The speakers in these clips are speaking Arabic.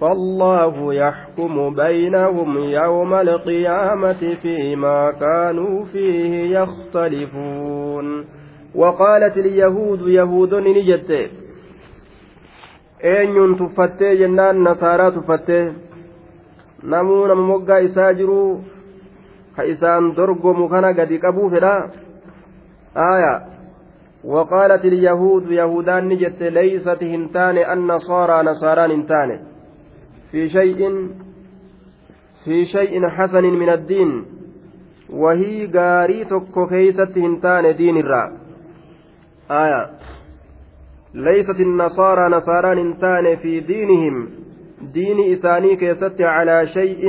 فالله يحكم بينهم يوم القيامة فيما كانوا فيه يختلفون. وقالت اليهود يهود نجت. nasaaraa tuffattee namuu nama moggaa isaa jiru ka isaan dorgomu kana gadi qabuu fedha aya وقالت اليهود يهودان نجت. ليست هنتان النصارى نصاران هنتان. في شيء في شيء حسن من الدين وهي غاري تكو كيست هنتان دين الرا آية. ليست النصارى نصارى هنتان في دينهم. دين إساني كيست على شيء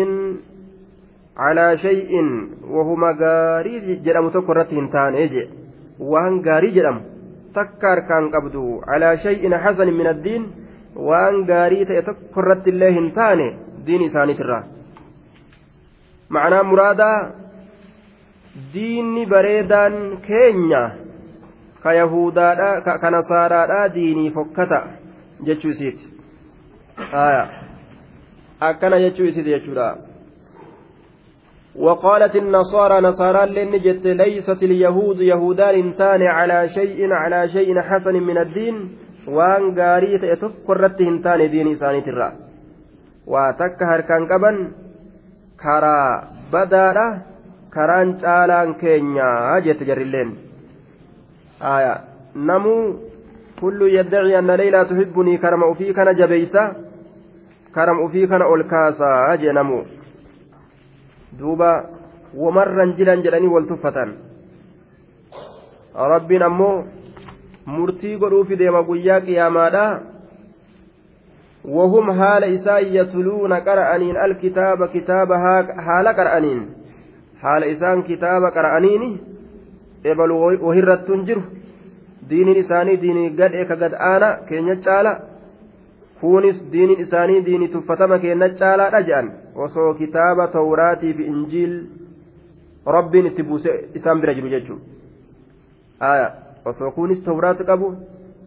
على شيء وهما غاري جرم تكو هنتان إيجي. وان غاري جرم. تكار كان قبدو على شيء حسن من الدين waan gaarii ta'e tokko irratti illee hin taane diin isaaniitirraa macnaa muraadaa diinni bareedaan keenya ka yahudaadha ka nasaaraadha diinii fokkata jechuu isiiti akkana jechuu isiiti jechuudha وقالت النصارى نصارى لن جت ليست اليهود يهودان تان على شيء على شيء حسن من الدين waan gaarii ta'e tokko irratti hin taane diini isaaniitirra. Waa takka harkaan qaban karaa badaadha karaan caalaan keenyaa jette jarrilleen. Namuu kullu yaddaci anna leylaa tuhibbunii karama ufii kana jabeeysa karam ufii kana ol kaasaa jee namuu. Duuba wamarran jiran jedhanii wal tuffatan. Rabbiin ammoo murtii godhuufi deema guyyaa qiyaamaadha. Wahum haala isaan yatluuna qara'aniin alkitaaba kitaaba haala qara'aniin. Haala isaan kitaaba qara'aniini ebalu wahirrattuun jiru. Diiniin isaanii diinii gadhee ka gad aana keenya caala. Kunis diiniin isaanii diinii tuffatama keenya caalaadha jedhan osoo kitaaba tawraatii fi injiil rabbiin itti buuse isaan bira jiru jechuudha osoo kunis tawraat qabu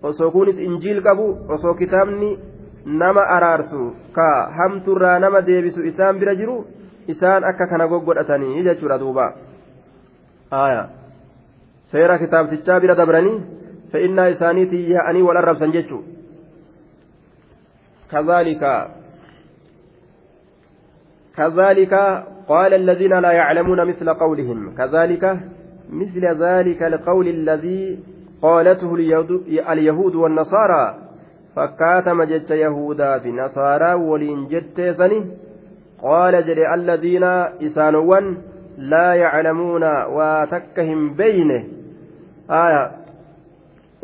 osoo kunis injiil qabu osoo kitaabni nama araarsu ka hamturraa nama deebisu isaan bira jiru isaan akka kana goggodhatanii jechuudha duuba seera kitaabtichaa bira dabranii fe'innaa isaaniitii yaa'anii wal arrabsan jechuu كذلك كذلك قال الذين لا يعلمون مثل قولهم كذلك مثل ذلك القول الذي قالته اليهود والنصارى. فكاتم جت يهودا في نصارى ولين جت سني. قال جل الذين إسانوا لا يعلمون واتكهم بينه. آية.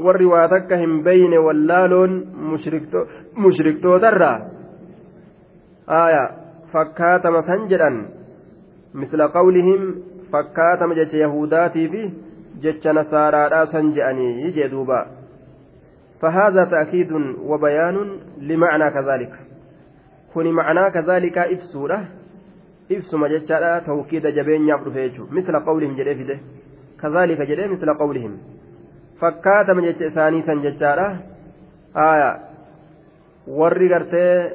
warri waa takka hin beyne wallaaloon mushriktoota aya fakkaatama san jedhan misla fakkaatama jecha yahudaatii fi jecha nasaaraadhaa san je'anii jee duuba فهذا تأكيد وبيان لمعنى كذلك كن معنى كذلك إفسورة إفس ما جتشارا توكيد جبين يعبد فيجو مثل قولهم جري فيده كذلك جري مثل قولهم فكات من جتش إساني سن جتشارا آية warri gartee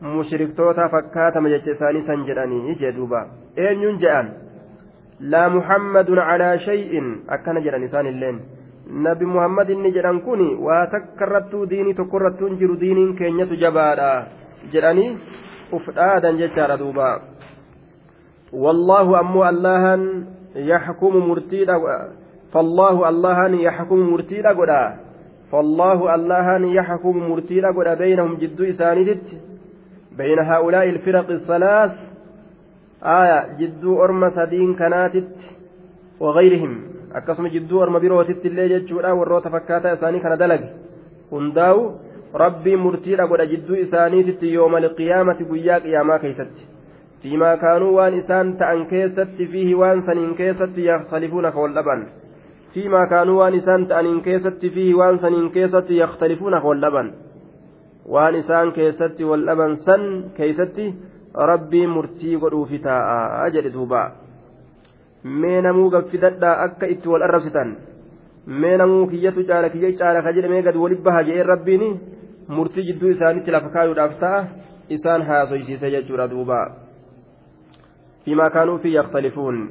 mushriktoota fakkaatama jecha isaanii san jedhanii jee duuba eenyuun je'an illeen nabi muhammad inni jedhan kun waa takka irrattuu diinii tokko irrattuu hin jiru diiniin keenyatu jabaadha jedhanii uf dhaadan jechaadha duuba wallaahu ammoo allahan yaxkumu murtiidha fallaahu allahan yaxkumu murtiidha godha fallaahu allahan yaxkumu murtiidha godha beynahum jidduu isaaniititti beyna haa'ulaa'i ilfiraqi salaas آية جدو أرمى سدين كناتت وغيرهم akkasuma jidduu orma birootitti illee jechuudha warroota fakkaataa isaanii kana dalage hundaa'u rabbii murtiidha godha jidduu isaaniititti yooma alqiyaamati guyyaa qiyaamaa keeysatti fiimaa kaanuu waan isaan ta'an keessatti fiihi waan saniin keessatti yakhtalifuuna ka wal dhaban fiimaa kaanuu waan isaan ta'aniin keessatti fiihi waan saniin keessatti yakhtalifuuna ka wal dhaban waan isaan keessatti rabbii murtii godhuufi taa'a jedhe duuba mee namuu gaffidadhaa akka itti wal arrabsitan mee namuu kiyyatu caala kiyya caala ka jedhamee gad walitti baha je'een rabbiin murtii jidduu isaanitti lafa kaayuudhaaf ta'a isaan haasoysiise jechuudha duuba فيما كانوا فيه يختلفون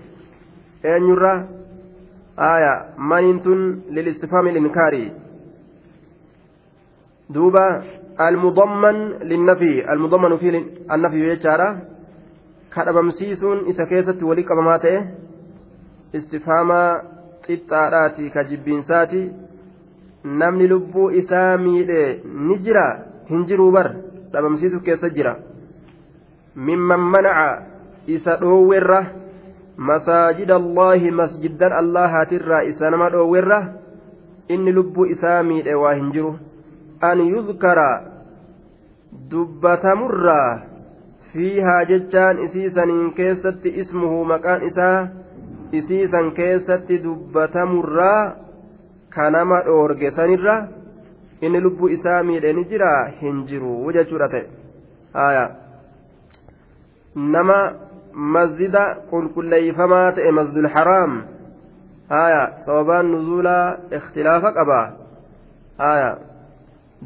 eenyurra? Aya mayintun lilistifhaami linkaari duuba. Almudamman linnafi. Almudammanu fi annafiyu jechaadha. Kadhabamsiisuun isa keessatti walii qabamaa ta'e istifhaamaa xixxaadhaati ka jibbiinsaati namni lubbuu isaa miidhe ni jira hin jiruu bar dhabamsiisu keessa jira. Mimman manaa isa dhoowwerra masaajida allaahi masjiddan allahaatirraa isa nama dhoowwerra inni lubbuu isaa miidhe waa hin jiru an yudkara dubbatamurraa fiihaa jechaan isiisaniin keessatti ismuhu maqaan isaa isiisan keessatti dubbatamurraa kanama dhoorge sanirra inni lubbuu isaa miidhe ni jira hin jiru jechuudha ta'e nama masjida qulqulleeyfamaa ta'e masjidul haraam haya sababaan nuzuulaa ikhtilaafa qaba haya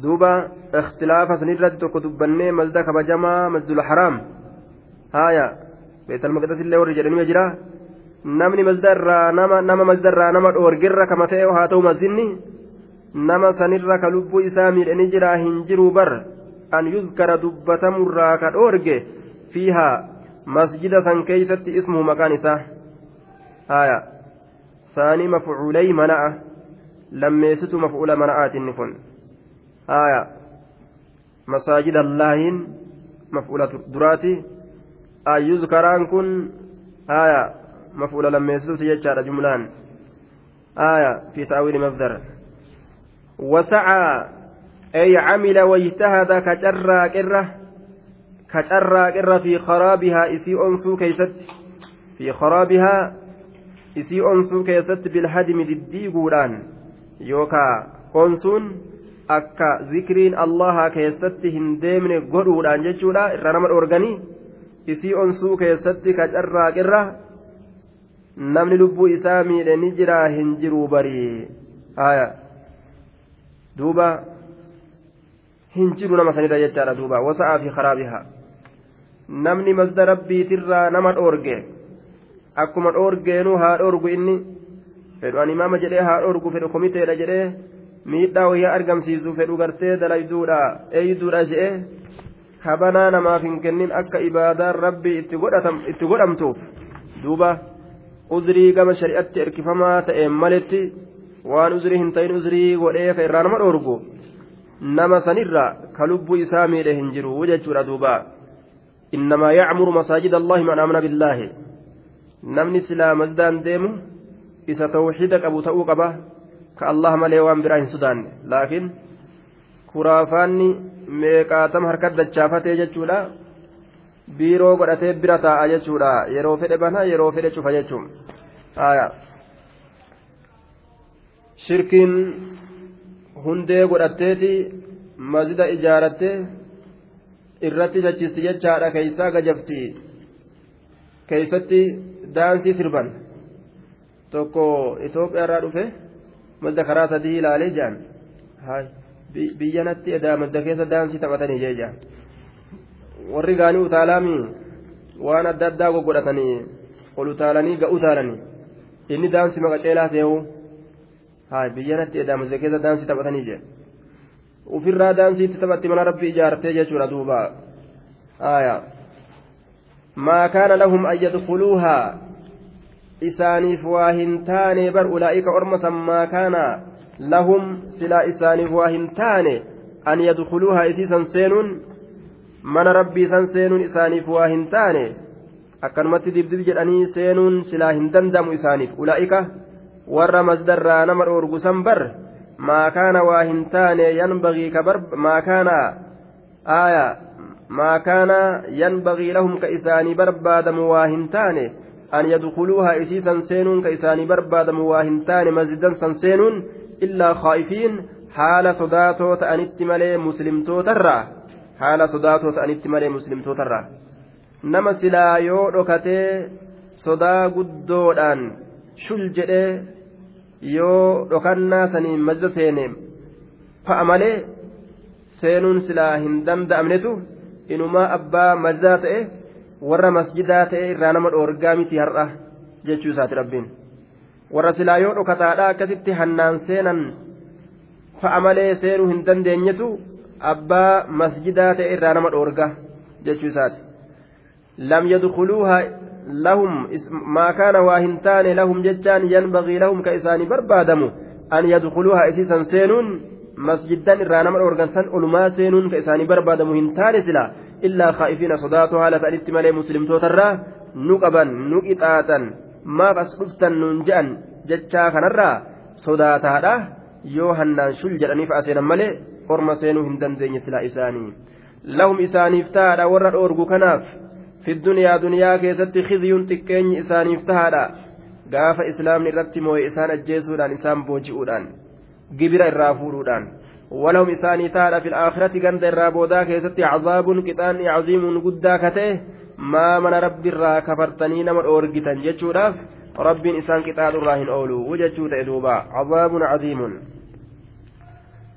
duuba ikhtilaafa sanirratti tokko dubbannee masjida kabajamaa masjidul haraam haya beetal maqdas illee warri jedhanime jira namni masdarraa nama nama masdarraa nama dhoorgirra kama ta'e haa ta'u masjidni nama sanirra ka lubbuu isaa miidhanii jira hin jiru bar an yuzkara dubbatamurraa ka dhoorge fiihaa masjida san keeysatti ismuhu maqaan isaa haya saanii mafcuulay mana'a lammeessitu mafcuula mana'aatinni kun haya masaajida allaahin mafcuula duraati an yuzkaraan kun haya مفعول لما يسلوت يجعل جملان آية في تأويل مصدر وسعى أي عمل واجتهد كجرى كرة في خرابها إسي أنسو كيست في خرابها إسي أنسو كيست بالهدم ضدي قولان يوكا أنسون deemne godhuudhaan jechuudha irra nama dhoorganii isii onsuu keessatti ka carraaqirra namni lubbuu isaa miidhe ni jira hin jiruu barii haya duuba hin jiru nama sanirra jechaadha duuba wasa'aa fi karaabihaa namni masda rabbiitirraa nama dhoorge akkuma dhoorgeenuu haa dhoorgu inni fedhu an imaama jedhee haa dhoorgu fedhu komiteedha jedhee miidhaa wayyaa argamsiisu fedhu gartee dalayduudha eeyduudha jedhee kabanaa namaaf hin kennin akka ibaadaan rabbii itti godhamtuuf duuba uzrii gama shari'atti erkifamaa ta'een maletti waan uzrii hin ta'in uzrii godhee ka irraa nama dhoorgu nama sanirra ka lubbuu isaa miidhe hin jiru jechuudha duuba innamaa yacmuru masaajida allahi man amana billaahi namni silaa masdaan deemu isa tawxiida qabu ta'uu qaba ka allah malee waan biraa hin sodaanne laakiin kuraafaanni meeqaatama harkat dachaafatee jechuudha biiroo godhatee bira taa'a jechuudha yeroo fedhe bana yeroo fedhe cufa jechuun shirkiin hundee godhatteeti mazida ijaarattee irratti chachisti jechaadha keeysaa gajabti keeysatti daansii sirban tokko itoophiyaarraa dhufe mazda karaa sadii ilaalee jaan biyyanatti edaa mazda keessa daansii taphatanii jee jaan warri gaanii utaalaami waan adda addaa goggodhatanii ol utaalanii ga utaalanii inni daansi maqaceelaa see'uu haa biyyanatti edaamuse keessa daansii taphatanii jee ufirraa daansiitti taphatti mana rabbi ijaartee jechuudha duuba. Haaya maa kaana lahum an yadkhuluuhaa? Isaaniif waa hin taane bar ulaa'ika orma san maa kaana lahum silaa isaaniif waa hin taane an yadkhuluuhaa isiisan seenuun? Mana rabbii san seenuun isaaniif waa hin taane? Akkanumatti dibdib jedhanii seenuun silaa hin danda'amu isaaniif. Ulaa'ika warra masdarraa nama dhoorgu san bar kaana aaya maa kaana yanbagii lahum ka isaanii barbaadamu waa hin taane an yadkuluuha isiisan seenuun ka isaanii barbaadamu waa hin taane masjidan san seenuun illaa khaa'ifiin haala sodaatoo ta'anitti malee muslimtootarraa haala sodaatoo ta'anitti malee muslimtootarraa nama silaa yoo dhokatee sodaa guddoodhaan shul jedhee yoo dhokannaa saniin mazza seene fa'a malee seenuun silaa hin danda'amnetu inumaa abbaa mazaa ta'e warra masjidaa ta'e irraa nama dhoorgaa miti har'a jechuu isaati rabbiin. Warra silaa yoo dhokataadha akkasitti hannaan seenan fa'a malee seenuu hin dandeenyetu abbaa masjidaa ta'e irraa nama dhoorgaa jechuu isaati. Lam yadkhuluuha lahum maa kaana waa hin taane lahum jechaan yanbagii lahum ka isaanii barbaadamu an yadkhuluuha isiisan seenuun masjiddan irraa nama dhoorgansan olumaa seenuun ka isaanii barbaadamu hin taane sila illaa khaa'ifiina sodaatoo haala ta'anitti malee muslimtootarraa nu qaban nu qixaaxan maaf as dhuftan nuun je'an jechaa kanarraa sodaataadha yoo hannaan shul jedhanii fa'a seenan malee orma seenuu hin dandeenye sila isaanii lahum isaaniif taa'aadha warra dhoorgu kanaaf fi duniyaa duniyaa keessatti khizyuun xiqqeenyi isaaniif tahaadha gaafa islaamni irratti moo'e isaan ajjeesuudhaan isaan booji'uudhaan gibira irraa fuudhuudhaan isaanii tahaadha fi aakhirati ganda irraa boodaa keessatti cazaabun qixaanni caziimuun guddaa kata'e maa mana rabbiirraa kafartanii nama dhoorgitan jechuudhaaf rabbiin isaan qixaaxurraa hin oolu jechuu ta'e duuba cazaabun caziimun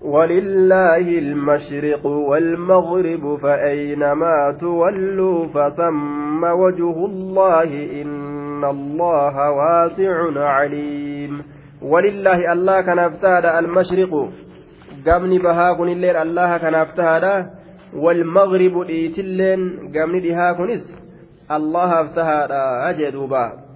ولله المشرق والمغرب فأينما تولوا فثم وجه الله إن الله واسع عليم. ولله الله كان أفتاد المشرق. قمني بها كن الليل الله كان أفتاد. والمغرب إيتلين قمني بها كنس الله أفتاد أجدوبا.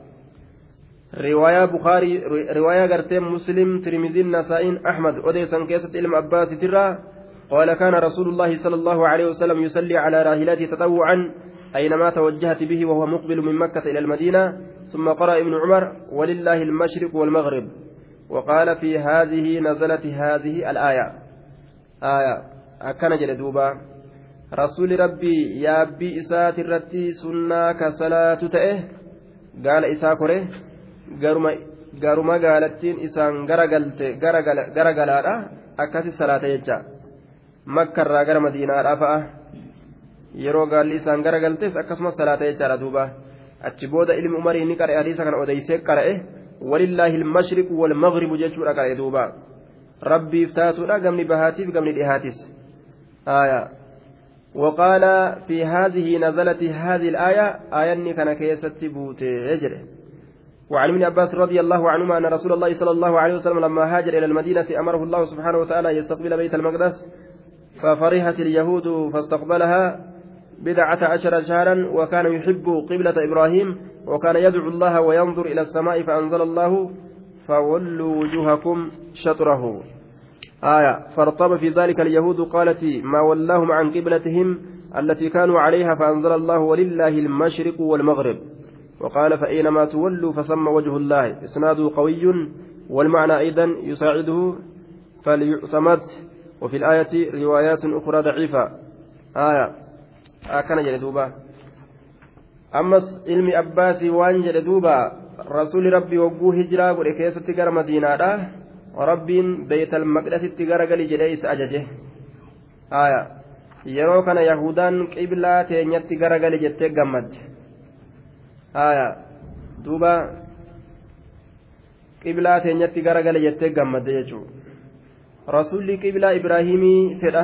Riwaayaa bukaarii riwaayaa gartee muslim tirmiziin nasaa'iin ahmad odeessan keessatti ilma abbaasitirraa قال كان رسول الله صلى الله عليه وسلم يصلي على راحلته تطوعا أينما توجهت به وهو مقبل من مكة إلى المدينة ثم قرأ ابن عمر ولله المشرق والمغرب. وقال في هذه نزلت هذه الآية. آية. أكن جلدوبا رسول ربي يا بي إسات الرتي سنة كصلاة تأه قال إسا كره. Garuma gaalattiin isaan garagalaadha akkasi salaata jecha makkarraa gara madiinaadhaa fa'a yeroo gaalli isaan garagaltees akkasumas salaata jechaadha duuba achi booda ilmi umarii ni qara'e hadiisa kana odeysee qara'e walillaahi ilmashriqu walmagribu jechuudha qara'e duuba rabbiif taatuudha gamni bahaatiif gamni dhihaatis آية وقال في هذه نزلت هذه الآية آية كان كيست بوتي وعن ابن عباس رضي الله عنهما أن رسول الله صلى الله عليه وسلم لما هاجر إلى المدينة أمره الله سبحانه وتعالى يستقبل بيت المقدس ففرحت اليهود فاستقبلها بدعة عشر شهرا وكان يحب قبلة إبراهيم وكان يدعو الله وينظر إلى السماء فأنزل الله فولوا وجوهكم شطره. آية فارتب في ذلك اليهود قالت ما ولاهم عن قبلتهم التي كانوا عليها فأنزل الله ولله المشرق والمغرب. وقال فأينما تولوا فثم وجه الله. إسناده قوي والمعنى أيضا يساعده فليعتمد. وفي الآية روايات أخرى ضعيفة. آية. أكن آه جلدوبا أمس علم أباسي وان جلدوبا رسول ربي وقو هجرا قل كيسة تقر مدينة ربين بيت المقدس تقر قل جليس أججه. آية. yeroo kana yahudaan qiblaa teenyatti jettee gammadde haya duuba qiblaa teenyatti garagale jettee gammadde jechuudha. Rasuulli qiblaa ibraahimii fedha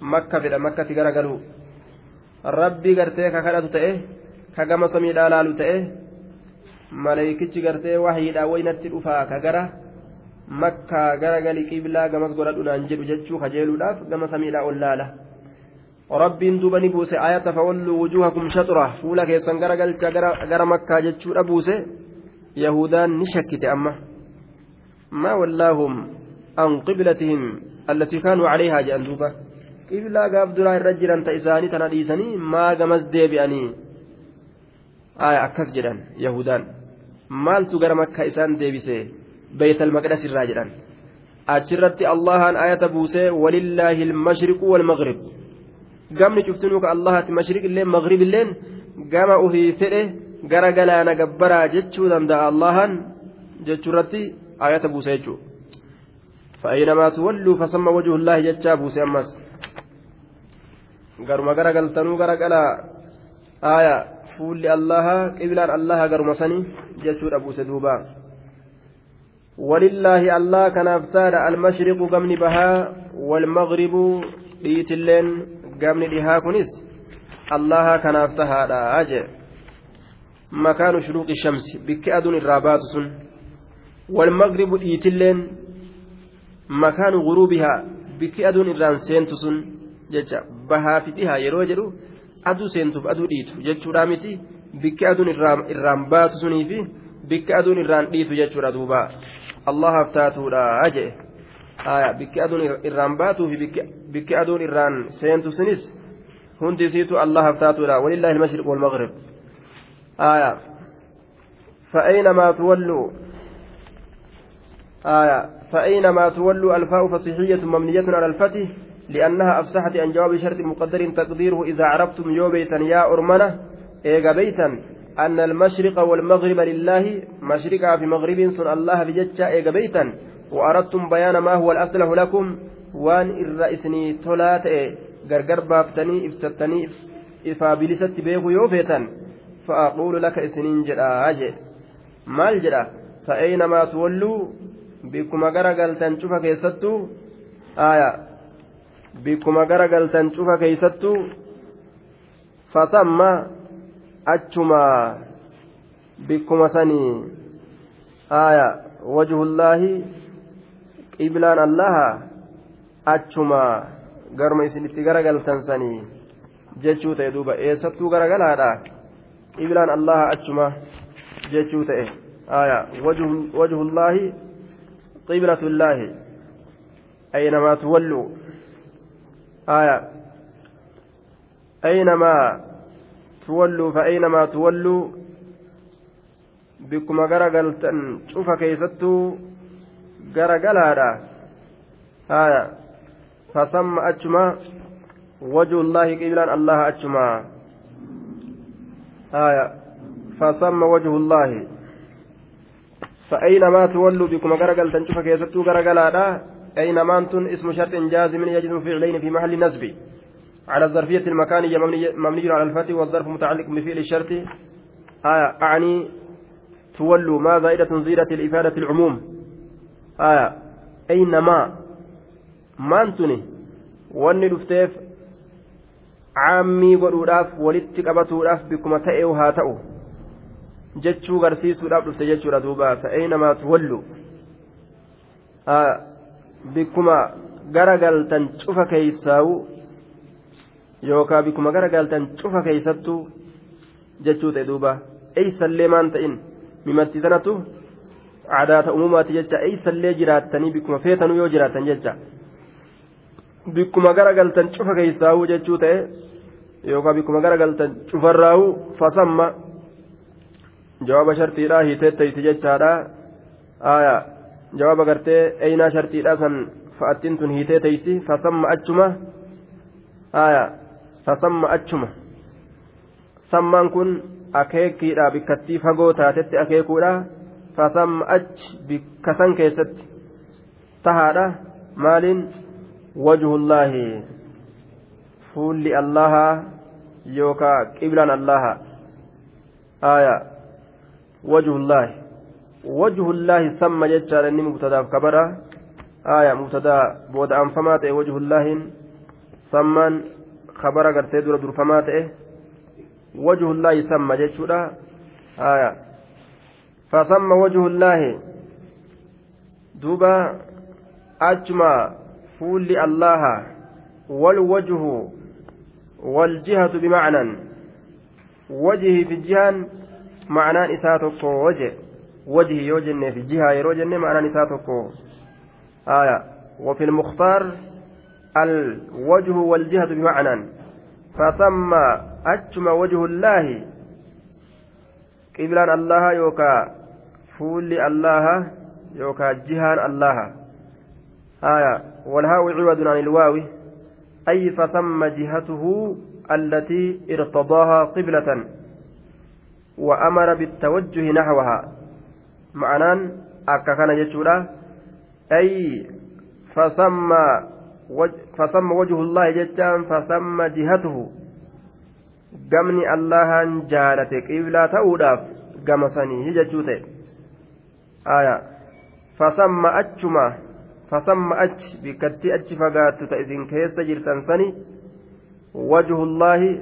makka fedha makkatti garagalu rabbi gartee ka kadhatu ta'e ka gama samiidhaa laalu ta'e maleeykichi gartee wahiidhaa waynatti dhufaa ka gara makkaa garagali qiblaa gamas godhadhu naan jedhu jechuu kajeeluudhaaf gama samiidhaa ol laala rabbiin duuba ni buuse ayata fawalluu wujuhakum shaxura fuula keessan gara galcha gara makkaa jechuudha buuse yahudaan ni shakkite amma maa wallaahum an qiblatihim allatii kaanuu calayhaa jedhan duuba qiblaa gaaf duraa irra jiran ta isaanii tana dhiisanii maa gamas deebi'anii aya akkas jedhan yahudaan maaltu gara makkaa isaan deebise beeytal maqdas irraa jedhan achirratti allahan ayata buusee walillaahi ilmashriqu walmaghrib gamni cuftinuu ka allahati mashriq illee maghrib illeen gama ufii fedhe gara galaana gabbaraa jechuu danda'a allahan jechuurratti ayata buuse jechuu فأينما تولوا فثم وجه الله جتشا بوسي أمس قرما قرا قلتنو قرا قلا آية فول الله قبلان الله قرما سني جتشو أبو سدوبا ولله الله كان افتار المشرق قمن بها والمغرب بيت اللين قمن لها كنس الله كان افتها أجل مكان شروق الشمس بك أدن الرابات سن والمغرب بيت اللين مكان غروبها بك أدن الران سينت سن ججا بها فتها يرو جرو أدو سينتف أدو ديتو ججو رامتي بك أدن الران بات سني في بك أدن الران ديتو ججو ردوبا allah haftaatuudha jee aya bikki aduun irraan baatuu fi bikki aduun irraan seentu sinis hundi isiitu allah haftaatuudha walillahi almashriq walmaghrib. Aya فأينما تولوا آية فأينما تولوا الفاء فصيحية مبنية على الفتح لأنها أفسحت عن جواب شرط مقدر تقديره إذا عرفتم يوبيتا يا أرمنة إيجا بيتا أن المشرق والمغرب لله مشرقا في مغرب سن الله بجتشا إيجا بيتا وأردتم بيان ما هو الأصلح لكم وان الرئيسني تولات غرغر بافتني إفستني إفا بلست بيغو يوفيتا فأقول لك إسنين جدا أجي مال جدا فأينما تولوا بكما غرغلتن شوفا كيستو آية بكما غرغلتن شوفا كيستو فثم achuma bikkuma sanii aya wajhullaahi qiblaan allaha achuma garuma isinitti garagaltan sanii jechuu ta'e duuba eessattuu garagalaadha qiblaan allaha achuma jechuu ta'e aya wajhullaahi qiblatullaahi aynamaa tuwalluu aya aynamaa tuwalluu fa'eenamaa tuwalluu bikkuma garagaltan cufa keeysattuu garagalaadha. Haya fasamma achuma. Wajuullaahi qiblaan allaha achuma. Haya fasamma wajuullaahi فأينما تولوا بكم غرقل تنشف كيستو غرقلا أينما أنتم اسم شرط جازم يجد فعلين في محل نسب على الظرفية المكانية مبني على الفتح والظرف متعلق بفعل الشرط آية أعني تولوا ما زائدة زيادة الإفادة العموم aya ey namaa maantuni wanni dhufteef caammii godhuudhaaf walitti qabatuudhaaf bikkuma ta'ee haa ta'u. Jechuu garsiisuudhaaf dhufte jechuudha duuba ta'ee namaatu wallu bikkuma gara galtan cufa keeysaa'u yookaa bikkuma gara galtan cufa keeysattu jechuu ta'e duuba. Eeysallee maan ta'in? Mimarsiisanatu sanatu aadaata umumaati jecha eeysallee jiraattanii bikkuma feetanuu yoo jiraattan jecha. Bikkuma garagaltan cufa keeysaa'uu jechuu ta'e yookaan bikkuma garagaltan cufarraa'uu fasamma jawaaba shartiidhaa hiiteetteeysi jechaadha. Jawaaba gartee eeynaa shartiidhaa san fa'attiin tun hiiteetteeysi fasamma achuma. Fasamma achuma. Sammaan kun akeekiidha bikkattii fagoo taatetti akeekuudha fasamma achi bikka san keessatti tahaadha maaliin wajhullaahi fuulli allaha yookaa qiblaan allaha aya wajhullaahi wajhullaahi samma jechaadha inni mubtadaaf kabara aya mubtadaa booda anfamaa ta'e wajhullaahin sammaan kabara gartee dura durfamaa ta'e wajhullaahi samma jechuudha haya fasamma wajhullaahi duuba achuma fuulli allaha wal wajhu والجهة بمعنى. وجهي في الجهة معنى إساتك وجه. وجهي يوجن في الجهة يروجن معنى إساتك آية. وفي المختار الوجه والجهة بمعنى. فثم أجم وجه الله. قبلان الله يوكا فول الله يوكا جهان الله آية والهاء عوض عن الواو أي فثم جهته التي ارتضاها قبلة وأمر بالتوجه نحوها معنى أكا كان يجولا أي فثم فثم وجه الله جتان فثم جهته قمني الله جالتك إبلا تؤداف قمسني جتوته aya fasamma achuma fasamma achi bikkatti achi fagaattu ta isin keessa jirtan sani wajhullaahi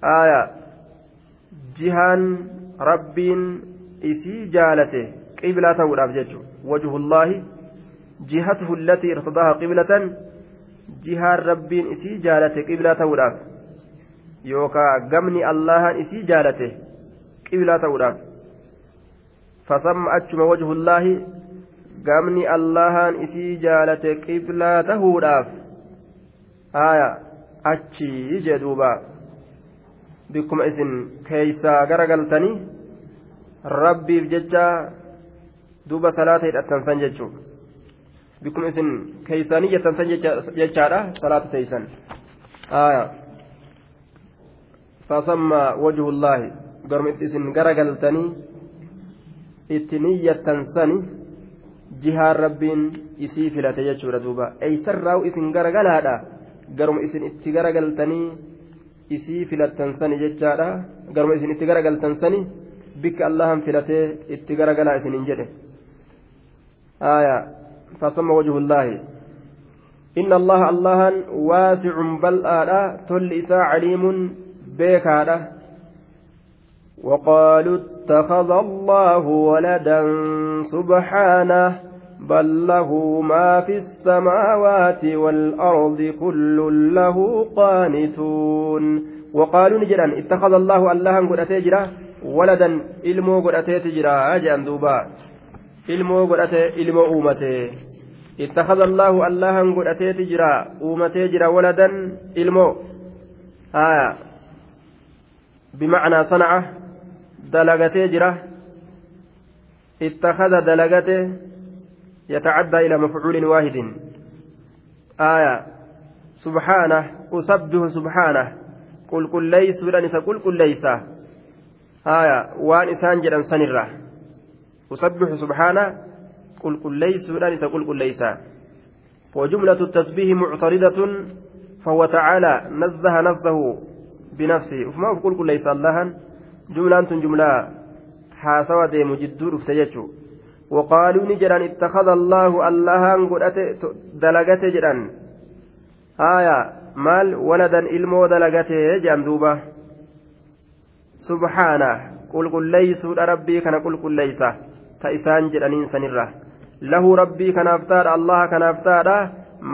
aya jihaan rabbiin isii jaalate qiblaa ta'uudhaaf jechu. Wajhullaahi jihatuhu allatii irtadaaha qiblatan jihaan rabbiin isii jaalate qiblaa ta'uudhaaf. Yookaa gamni allahan isii jaalate qiblaa ta'uudhaaf. fasamma achuma wajhullaahi gamni allahan isii jaalate qiblaa tahuudhaaf haya achii jee duuba bikkuma isin keeysaa garagaltanii rabbiif jecha duuba salaata hidhattan san jechuu bikkuma isin keeysaanii jettan san jechaadha salaata teeysan haya fasamma wajhullaahi garuma isin garagaltanii itti niyyattan sani jihaan rabbiin isii filate jechuudha duuba eeysarraa'u isin garagalaadha garuma isin itti garagaltanii isii filattan sani jechaadha garuma isin itti garagaltan sani bikka allahan filatee itti garagalaa isinin jedhe aayaa فثم وجه الله إن الله الله واسع بل آلا تل إساء عليم بيكالا وقالوا اتخذ الله ولدا سبحانه بل له ما في السماوات والأرض كل له قانتون. وقالوا نجرا اتخذ الله الله قد أتجرا ولدا إلمو قد أتجرا أجان دوبا. ilmoo godhate ilmoo uumate ittakhadha allaahu allahan godhateeti jira uumatee jira waladan ilmoo haya bimacnaa sanaca dalagatee jira ittakhadha dalagate يتعدى إلى مفعول واحد. آية سبحانه أسبه سبحانه قل قل ليس قل قل ليس. آية وان إسان جدا سنرة يسبح سبحانه قل قل ليس قل ليس. وجملة التسبيح معترضة فهو تعالى نزه نفسه بنفسه. وما قل قل ليس الله جملة جملة حاسوة ديم جدور افتججوا وقالوا نجران اتخذ الله الله دلقته جران آية مال ولدا إلمو دلقته جندوبة سبحانه قل قل ليس ربي كان قل قل ليس ta isaan jedhaniin sanirra lahu rabbii kanaaf taadha allaha kanaaf taadha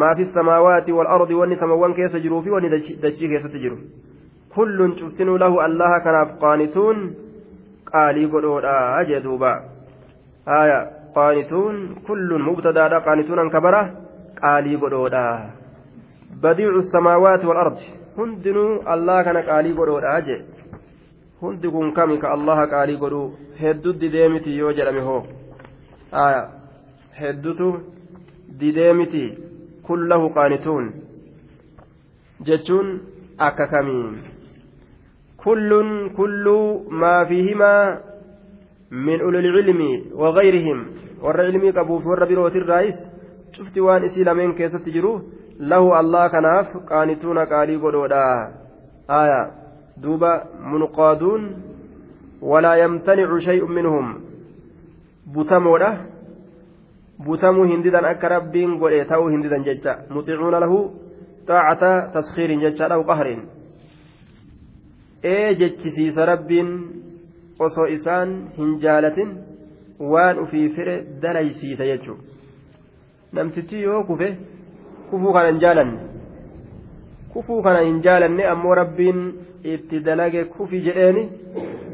maa fi samaawaati walardi wanni samawwan keessa jiruu fi wanni dachii keessatti jiru qaalii godhoodha jee duuba aya qaanituun kullun mubtadaadha qaanituun ankabara qaalii godhoodha badiicu samaawaati walardi hundinuu allaha kana qaalii godhoodha jee hundi kun kami ka allaha qaalii godhu hedduu didee miti yoo jedhame hoo heddutu didee miti kullahu qaanituun jechuun akka kamiin kullun kulluu maa fiihimaa min ulilcilmi wagayrihim warra ilmii qabuuf warra birootirraayis cufti waan isii lameen keessatti jiru lahu allah kanaaf qaanituuna qaalii godhoodha aya duuba munqaaduun walaa yamtanicu shay'un minhum butamoodha butamuu hindidan akka rabbiin godhe ta'uu hindidan jecha muxicuuna lahu xaacata taskiirin jechaadha qahriin ee jechisiisa rabbiin osoo isaan hin jaalatin waan ufii fire dalaysiisa jechuudha. Namtichi yoo kufe kufuu kana hin jaalanne. Kufuu kana hin jaalanne ammoo rabbiin itti dalage kufi jedheeni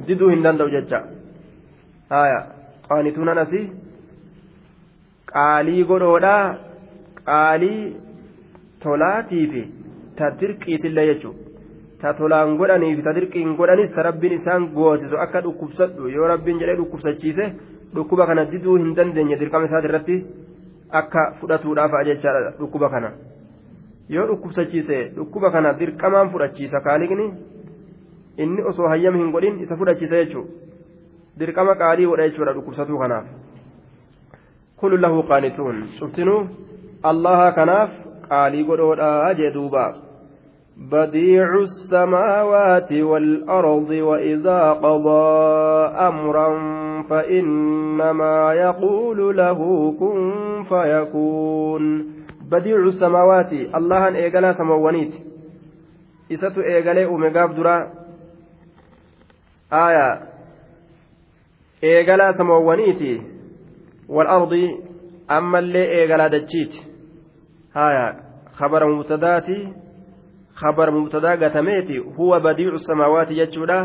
diduu hin danda'u jecha. Haya qaanituunan asii? Qaalii godhoodhaa qaalii tolaatiifi ta dirqiitillee jechuudha ta tolaan godhaniifi ta dirqiin godhanis rabbiin isaan goosisu akka dhukkubsadhu. Yoo rabbiin jedhee dhukkubsachiise dhukkuba kana diduu hin dandeenye dirqama isaati irratti akka fudhatuudhaaf jechaadha dhukkuba kana. Yoo dhukkubsachiise dhukkuba kana dirqamaan fudhachiisa kaaliqni inni osoo hayyama hin godhin isa fudhachiisa jechuudha. Dirqama qaalii godha jechuudha dhukkubsatuu kanaaf. Kullu lahu qaanituun cuftinuu allaha kanaaf qaalii godhoodhaa jee duuba بديع السماوات والأرض وإذا قضى أمرا فإنما يقول له كن فيكون. بديع السماوات الله إيقلا سموانيت. إساتو إيقالي أمقاف درا. آية. إيقلا سموانيت. والأرض أما اللي إيقلا دجيت. هايا خبر مبتدأتي. خبر مبتدا قتميتي هو بديع السماوات يجودا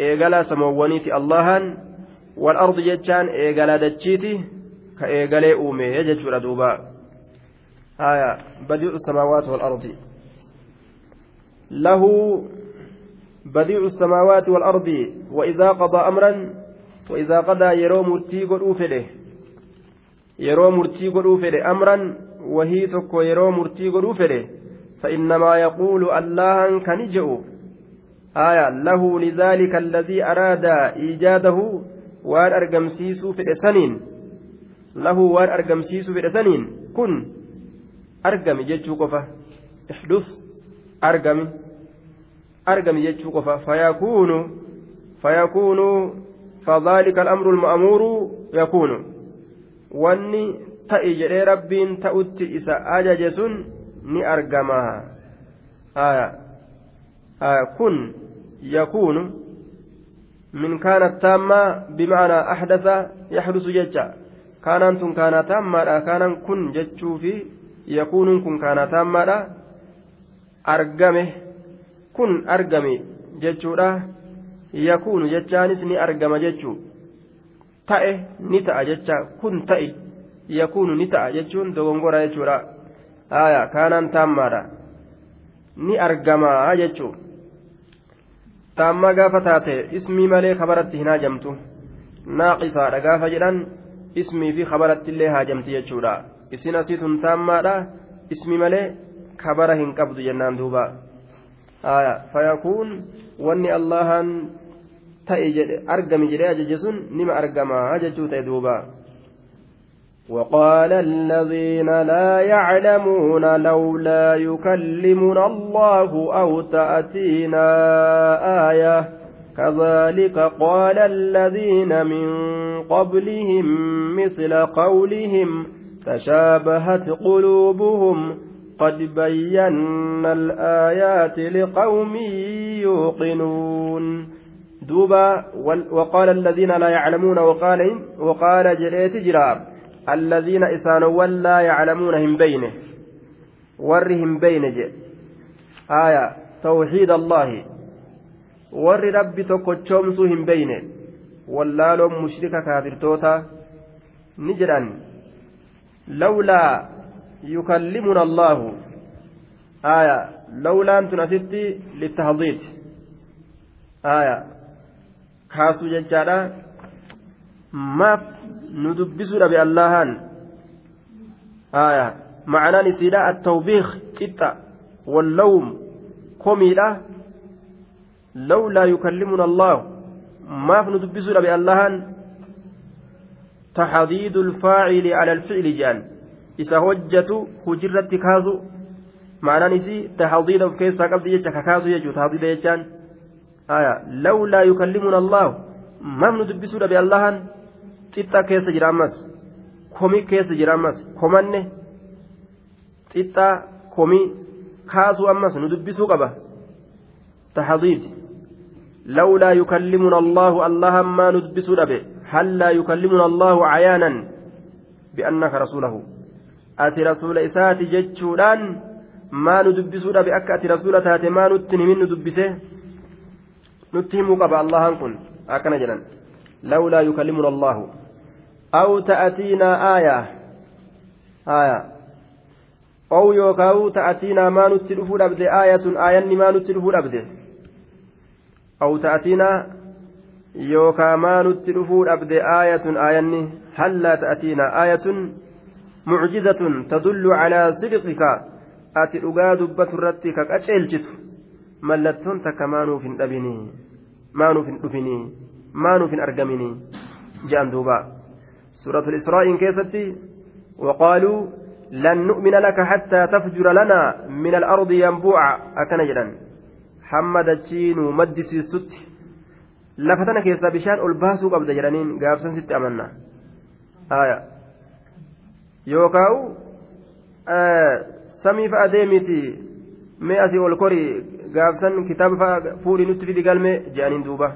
إيقلا سموانيتي اللهان والأرض يجان إيقلا دجيتي كإيقلا أومي يجودا دوبا. آية بديع السماوات والأرض. له بديع السماوات والأرض وإذا قضى أمرا وإذا قضى يرو مرتي قد yeroo murtii godhuu fedhe amran wahii tokko yeroo murtii godhuu fedhe فإنما يقول الله كنجئ آية له لذلك الذي أراد إيجاده وان أرقمسيس في السنين له وان أرقمسيس في السنين كن. أرقم جتشو قفا. احدث. أرقم أرقم جتشو قفا. فيكون. فيكون. فذلك الأمر المأمور يكون. واني تأي ربين تأتي إسا أجج ni argama kun yakuunu min kaana taammaa bimacnaa axdasa yaxdusu jecha kaanaan tun kaanaa taammaadha kaanaan kun jechuufi yakuunuun kun kaanaa taammaadha argame kun argame jechuudha yakuunu jechaanis ni argama jechuu ta'e ni ta'a jecha kun ta'e yakuunu ni ta'a jechuun dogongora jechuudha aya kaanaan taammaadha? Ni argamaa jechuun. Taammaa gaafa taate ismii malee kabaratti hin haajamtu. Naaqisaadha gaafa jedhan ismii fi kabaratti illee haajamti jechuudha. Isin asiitun taammaadha ismii malee kabara hin qabdu jennaan duuba. Aya fayakuun wanni allahan ta'e argami jedhee ajaje sun nima argamaa jechuu ta'e duuba وقال الذين لا يعلمون لولا يكلمنا الله أو تأتينا آية. كذلك قال الذين من قبلهم مثل قولهم تشابهت قلوبهم. قد بينا الآيات لقوم يوقنون. دوبا وقال الذين لا يعلمون وقال وقال جريت جراب. الذين إسانوا لا يعلمون هم بينه. ورهم بين جي آية توحيد الله. ور ربي تكتشومسو هم بينه. واللالهم مشركة كافر توتا. نجرا لولا يكلمنا الله. آية لولا أنت نسيتي للتهضيد آية كاسو ججالا. ما dubbisuu dhabe allahan aya معنaan isiidha التوبيخ قطة واللوم كوميدha لولا يكلمنا الله ما فندبسوا dhabe allahan تحضيد الفاعل على الفعل جان hujirratti kaasu ma'anaan isii tahdida of keessaa qabdi jecha kakaasu jechuudha tahdida jechaan aya lawlaa yukallimuna allahu maaf nu dubbisuu dhabe allahan xixxa keessa jira ammas komii keessa jira ammas komanne xixxaa komii kaasuu ammas nu dubbisuu qaba لولا يكلمنا الله الله ما ندبس به هل لا يكلمنا الله عيانا بأنك رسوله أتي رسول إسات جتشودان maa nu dubbisuu dhabe akka ati rasuula taate maa nutti himin nu dubbise nutti himuu qaba allahan kun akkana jedhan lawlaa yukallimuna allahu aw ta'atiinaa aayaa aayaa ow yookaan ta'atiinaa maa nutti dhufuu dhabde aayatun aayanni maa nutti dhufuu dhabde aw ta'atiinaa yookaan maa nutti dhufuu dhabde aayatun aayanni hallaa ta'atiinaa aayatun mucjizatun tadullu calaa sidqika ati dhugaa dubbatu irratti ka qaceelchitu mallattoon takka maanuuf hin dhabinii maanuuf hin dhufinii maanuuf hin israa'iin keessatti waqaaluu lan nu'mina laka hattaa tafjura lanaa min al-ardi yanbuuca akkana jedhan hamma dachii nu maddisiistutti lafa tana keessaa bishaan ol baasuu qabda jedhaniin gaafsan sitti amanna yookaan samii fa'a deemiti mee asii ol kori gaafsan kitaaba fa'a fuudhii nutti fidi galme je'aniin duuba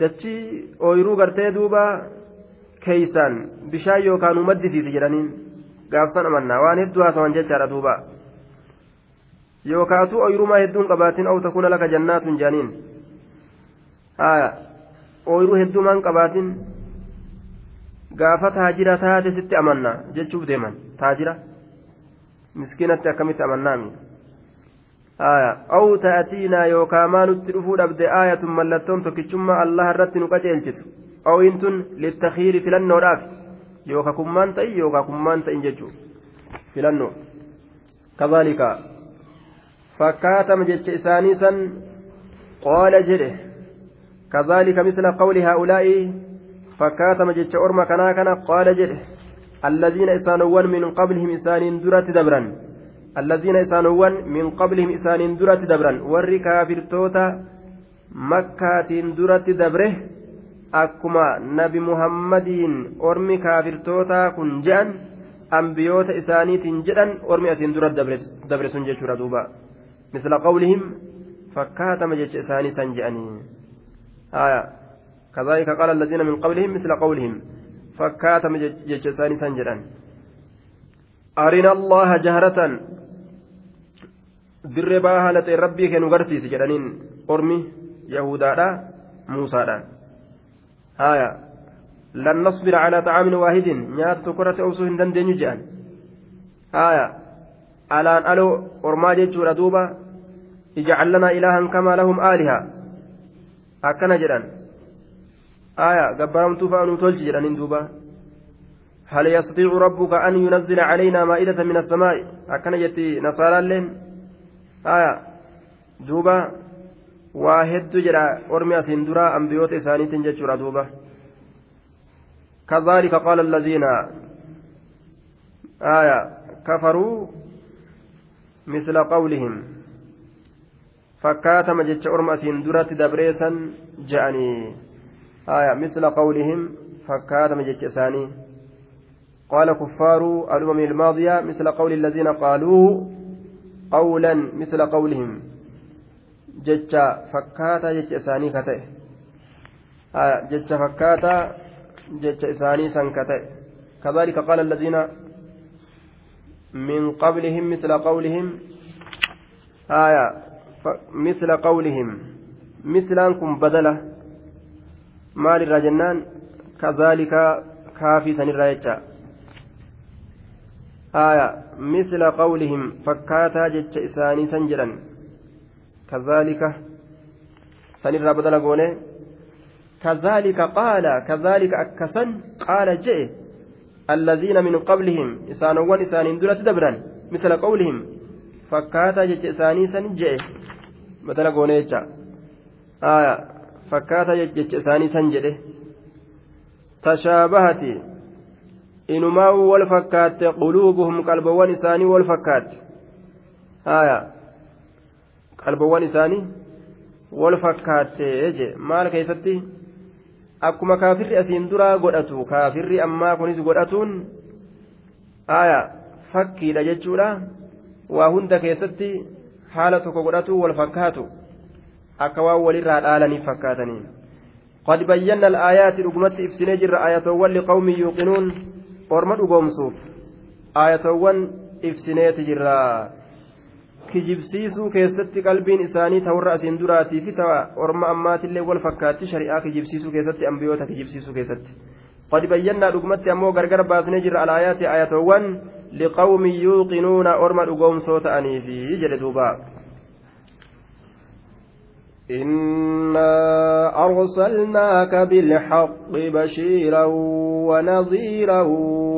dachii ooyiruu gartee duuba keeysaan bishaan yookaan maddisiisi jedhaniin gaafsan amanna waan hedduu haasawan jechaadha duuba. Yookaatuu ooyirumaa hedduun qabaatin aw takuna laka jannaatun je'aniin ooyiruu hedduu maan qabaatin gaafa taajira taate sitti amanna jechuuf deeman. Taajira. Miskiinatti akkamitti amannaami yookaa maa nutti dhufuu dhabde aayatun mallattoon tokkichummaa allaha irratti nu qaceelchitu awiin tun littakiiri filannoodhaaf yookaa kummaan ta'in yookaa kummaan ta'in jechuu filannoo kazaalika fakkaatama jecha isaanii san qaala jedhe kazaalika misla qawli haa'ulaa'i fakkaatama jecha orma kanaa kana qaala jedhe الذين إسانوان من قبلهم إسان درة دبرا الذين إسانوان من قبلهم إسان درة دبرا. ور كافر توتا مكة درة دبره. أكما نبي محمد أرمي كافر توتا كن جأن. أنبيوت إسانيت جأن. أرمي أسين درة دبرس جيشورا دوبا. مثل قولهم فكاتم جيش إساني سنجأني آية. كذلك قال الذين من قبلهم مثل قولهم فكاتم جيش إساني سنجأن أرنا الله جهرة. Dirree baa haala ta'e rabbii kennu garsiisi jedhaniin ormi yahudaadha muusaadha haya lan nasbira calaa xacaamin waahidin nyaata tokkorratti obsuu hin dandeenyu jedhan haya alaan aloo ormaa jechuudha duuba ijcal lanaa ilaahan kamaa lahum aaliha akkana jedhan haya gabbaramtuu fa'a nuu tolchi jedhaniin duuba هل يستطيع ربك أن ينزل علينا مائدة من السماء أكن يتي نصارى لين آية دوبا واحد جرى أرمي أسندرا أنبيوت إساني تنججر دوبا كذلك قال الذين آية كفروا مثل قولهم فكاتم جتش أرمى أسندرا تدبريسا جأني آية مثل قولهم فكاتم جتش إساني قال كفار الأمم الماضية مثل قول الذين قالوه قولا مثل قولهم. جتشا فكاتا جتش إساني كتئ. آه جتشا فكاتا جتش إساني سن كتئ. كذلك قال الذين من قبلهم مثل قولهم. آية مثل قولهم. مثل أنكم بدلة. مال الرجنان كذلك كافي سن الرايتشا آية مثل قولهم فكاتا جتش إساني سنجرا كذلك سنرى بدل قوله كذلك قال كذلك أكسا قال جئ. الذين من قبلهم إسانوان إسانين دولة دبرا مثل قولهم فكاتا جتش إساني سنجئ. بدل قوله آية فكاتا جتش إساني سنجئ. تشابهت inumaa wal fakkaatte quluubuhum qalbawwan isaanii wal fakkaatte haya qalbawwan isaanii wal fakkaatte je maal keessatti akkuma kaafirri asiin duraa godhatu kaafirri ammaa kunis godhatuun haya fakkiidha jechuudha waa hunda keessatti haala tokko godhatu wal fakkaatu akka waan walirraa dhaalaniif fakkaatanii قد بينا الآيات رقمت إفسنجر آية لقوم يوقنون orma dhugoomsuuf aayatawwan ibsineeti jirra. Kijibsiisuu keessatti qalbiin isaanii ta'urra asiin duraatii fi ta'a orma ammaatillee wal fakkaatti shari'aa kijibsiisuu keessatti ambiyoota kijibsiisuu keessatti. Qad bayyannaa dhugumatti ammoo gargar baasnee jirra alaayaati ayatowwan liqawmi yuuqinuuna orma dhugoomsoo ta'aniifi jedhe duuba إنا أرسلناك بالحق بشيرا ونظيرا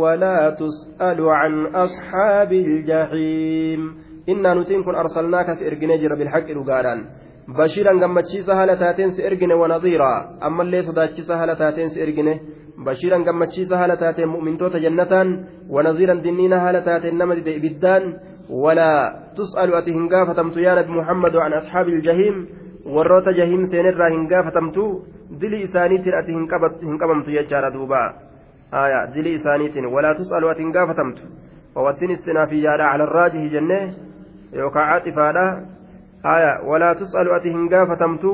ولا تسأل عن أصحاب الجحيم إنا نتين أرسلناك سإرقنا جرى بالحق رقاران بشيرا قمتشيسا هالة تاتين سإرقنا ونظيرا أما اللي صداتشيسا هالة تاتين سإرقنا بشيرا قمتشيسا هالة تاتين مؤمنتوتا جنة ونظيرا دنينا هالة تاتين نمد إبدان ولا تسأل أتهن قافتمت يا محمد عن أصحاب الجحيم warroota jahiim seenirraa hin gaafatamtu dili isaaniitiin ati hin qabamtu jechaadha duuba aya dili isaaniitiin walaa tus'alu ati hin gaafatamtu wawattiin istinaafiyyaadha cala arraajihi jenne yookaa caxifaadha aya walaa tus'alu ati hin gaafatamtu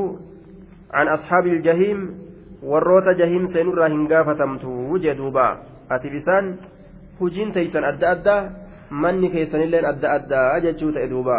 can ashaabi iljahiim warroota jahiim seenurraa hin gaafatamtu jee duuba ati isaan hujiin teeysan adda addaa manni keessanilleen adda addaa jechuu ta'e duuba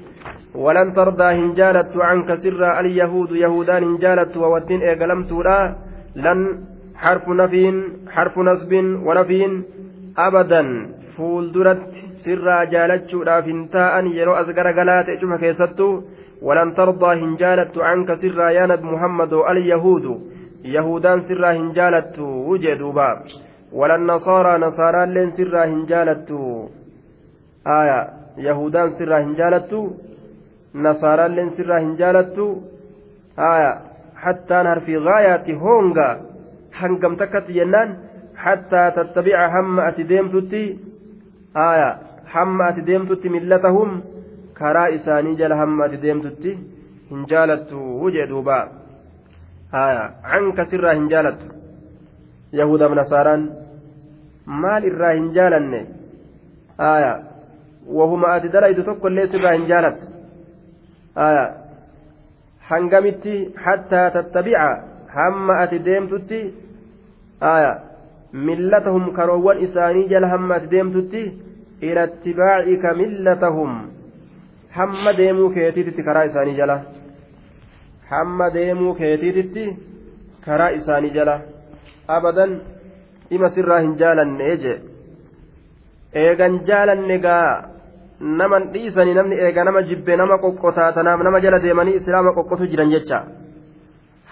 ولن ترضى هنجالت عنك سر اليهود يهودان هنجالت وودين إيقلمت لا لن حرف نفي حرف نصب ونفي أبدا. فول درت سر جالت رافن تاء يرو أزقر قلات إجمع كيستو. ولن ترضى هنجالت عنك سر يا نبي محمد اليهود. يهودان سر هنجالت وجدوا باب ولا النصارى نصارى لين سر هنجالت آية. يهودان سر هنجالت nasaaraalleen sirraa hin jaalattu hattaan harfi gaayaati honga hangam takkatti jennaan hattaa tattabica hamma ati deemtutti hamma ati deemtutti millatahum karaa isaanii jala hamma ati deemtutti hin jaalattu haya canka sirraa hin jaalattu yahudaaf nasaaraan maal irraa hin jaalanne wahuma ati dalaydu tokko illee sirraa hin jaalattu hangamitti hattaa tattabica hamma ati deemtutti millatahum karoowwan isaanii jala hamma ati deemtutti ila ittibaacika millatahum hamma deemuu keetiititti karaa isaanii jala. Hamma deemuu keetiititti karaa isaanii jala. Abadan dhima sirraa hin jaalanne je eegan jaalanne gaa naman dhiisanii namni eega nama jibbe nama qoqqotaatanaaf nama jala deemanii islaama qoqqotu jiran jecha.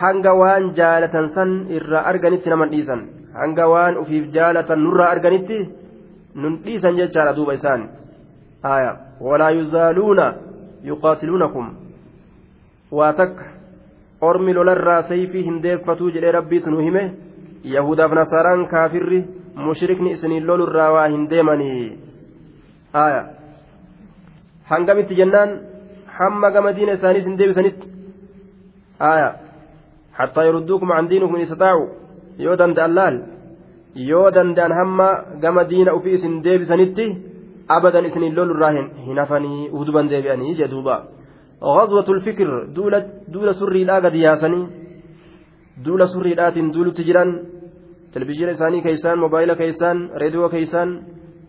Hanga waan jaalatan san irraa arganitti naman dhiisan. Hanga waan ufiif jaalatan nurraa arganitti nun dhiisan jechaadha duuba isaan. Aya walaa yuzaaluuna yuqaatiluunakum. Waa takka ormi lolarraa sayfii hin deeffatuu jedhee rabbiitu nu hime yahudaaf nasaaraan kaafirri mushrikni isiniin lolurraa waa hin deemanii. Aya hangamitti jennaan hamma gama diina isaanii isin deebisanitti aya hattaa yarudduukum an diinikum in istataacu yoo danda'an laal yoo danda'an hamma gama diina ufii isin deebisanitti abadan isinin lolurraa hin hafanii uduban deebi'anii jee duuba غزوة الفكر دولة دولة سري لا قد ياسني سري لا دولة تجران تلفزيون إساني كيسان موبايل كيسان راديو كيسان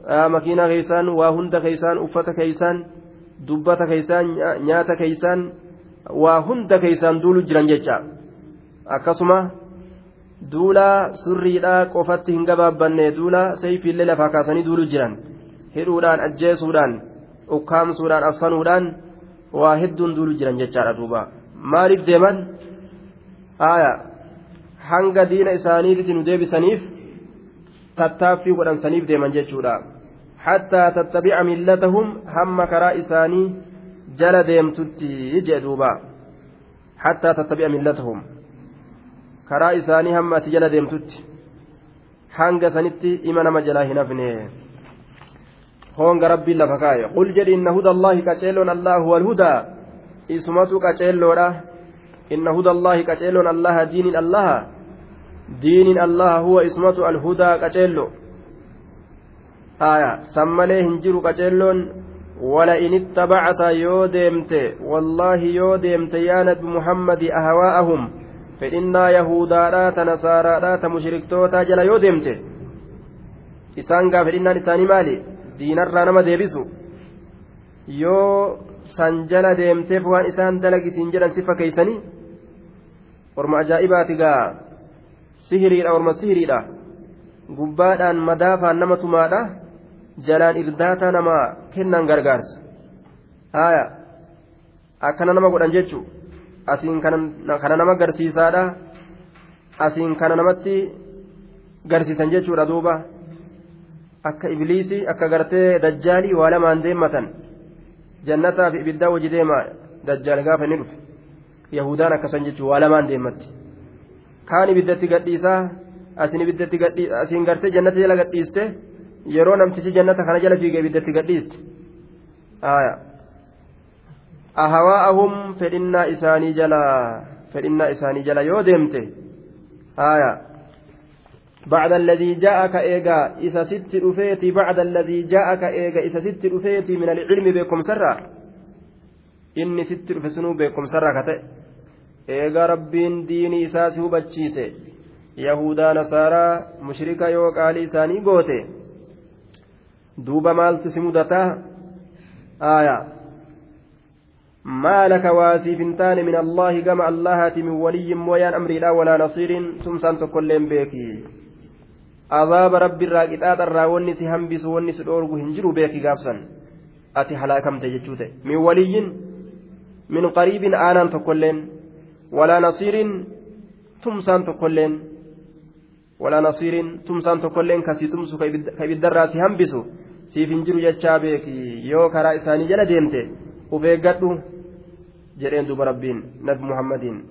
آه مكينة كيسان واهند كيسان أفة كيسان dubbata keeysaan nyaata keeysaan waa hunda keeysaan duulu jiran jecha. Akkasuma duula surriidhaa qofatti hin gabaabbanne duula sayfiillee lafaa kaasanii duulu jiran. Hidhuudhaan ajjeesuudhaan ukkaamsuudhaan affanuudhaan waa hedduun duulu jiran jechaadha duuba. Maaliif deeman? Haaya hanga diina isaaniitti nu deebisaniif tattaaffii godhansaniif deeman jechuudha. حتى تتبع ملتهم هم كرا إساني جل ديمتتي جدوبا حتى تتبع ملتهم كرا إساني هم جل sanitti ima nama jalaa hin hafne honga rabbiin lafa kaaye qul jedhi inna huda allaahi qaceeloon allah huwa alhudaa isumatu qaceelloodha inna huda allaahi qaceeloon allaha diiniin allaha diiniin allaha huwa isumatu alhudaa qaceello aya san malee hin jiru qaceelloon اتبعت يو ديمت والله يو ديمت يا نبي محمد أهواءهم فإنا يهودا تنصارى مشركتوتا جل يو ديمت إسان قافل إنا نساني مالي deebisu yoo san jala deemteef waan isaan dalagisiin jedhan si fakkeeysanii orma ajaa'ibaati gaa sihiriidha orma sihiriidha gubbaadhaan madaafaan nama tumaadha jalaan irdaata nama kennan gargaarsa. Haya akkana nama godhan jechuu asiin kana nama garsiisaadha. Asiin kana namatti garsiisan jechuudha duuba. Akka ibliisii akka gartee dajjaalii waa lamaan deemmatan. Jannataa fi ibiddaa wajji deema dajjaal gaafa inni dhufe. Yahudaan akkasan jechuun waa lamaan deemmatti. Kaan ibiddatti gadhiisaa asiin ibiddatti asiin gartee jannata jala gadhiiste yeroo namtichi jannata kana jala fiige ibiddatti gadhiiste ahawaa'ahum fedhinnaa isaanii jala fedhinnaa isaanii jala yoo deemte. Haayaa. بعد الذي جاءك إيجا إذا ست رفيتي بعد الذي جاءك إيجا إذا ست رفيتي من العلم بكم سرا إني ست رفسنو بكم سرا كتئ إيجا ربين ديني إساسه بچيسه يهودا نصارى مشركا يوكالي إساني قوته دوبا مالت سمودتا آية ما لك واسي فنتان من الله كما الله من ولي مويان أمري لا ولا نصير سمسان تكلم بيكي abaaba rabbiirraa qixaaxarraa wanni si hambisu wanni si dhoorgu hin jiru beeki gaafsan ati halaakamte jechuu ta'e min waliyyin min qariibin aanaan tokkolleen walaa nasiirin tumsaan tokkolleen walaa nasiirin tumsaan tokkolleen kasii tumsu ka ibiddarraa si hambisu siif hin jiru jechaa beeki yoo karaa isaanii jala deemte uf eeggadhu jedheen duba rabbiin nabi muhammadiin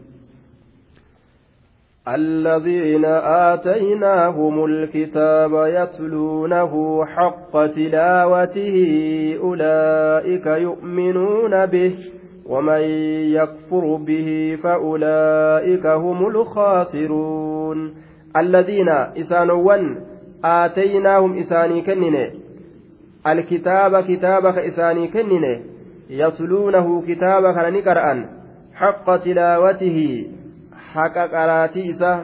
الذين آتيناهم الكتاب يتلونه حق تلاوته أولئك يؤمنون به ومن يكفر به فأولئك هم الخاسرون الذين إسانوا آتيناهم إساني كنن الكتاب كتابك إساني كنن يتلونه كتابك لنقرأ حق تلاوته haqa qaraatii isaa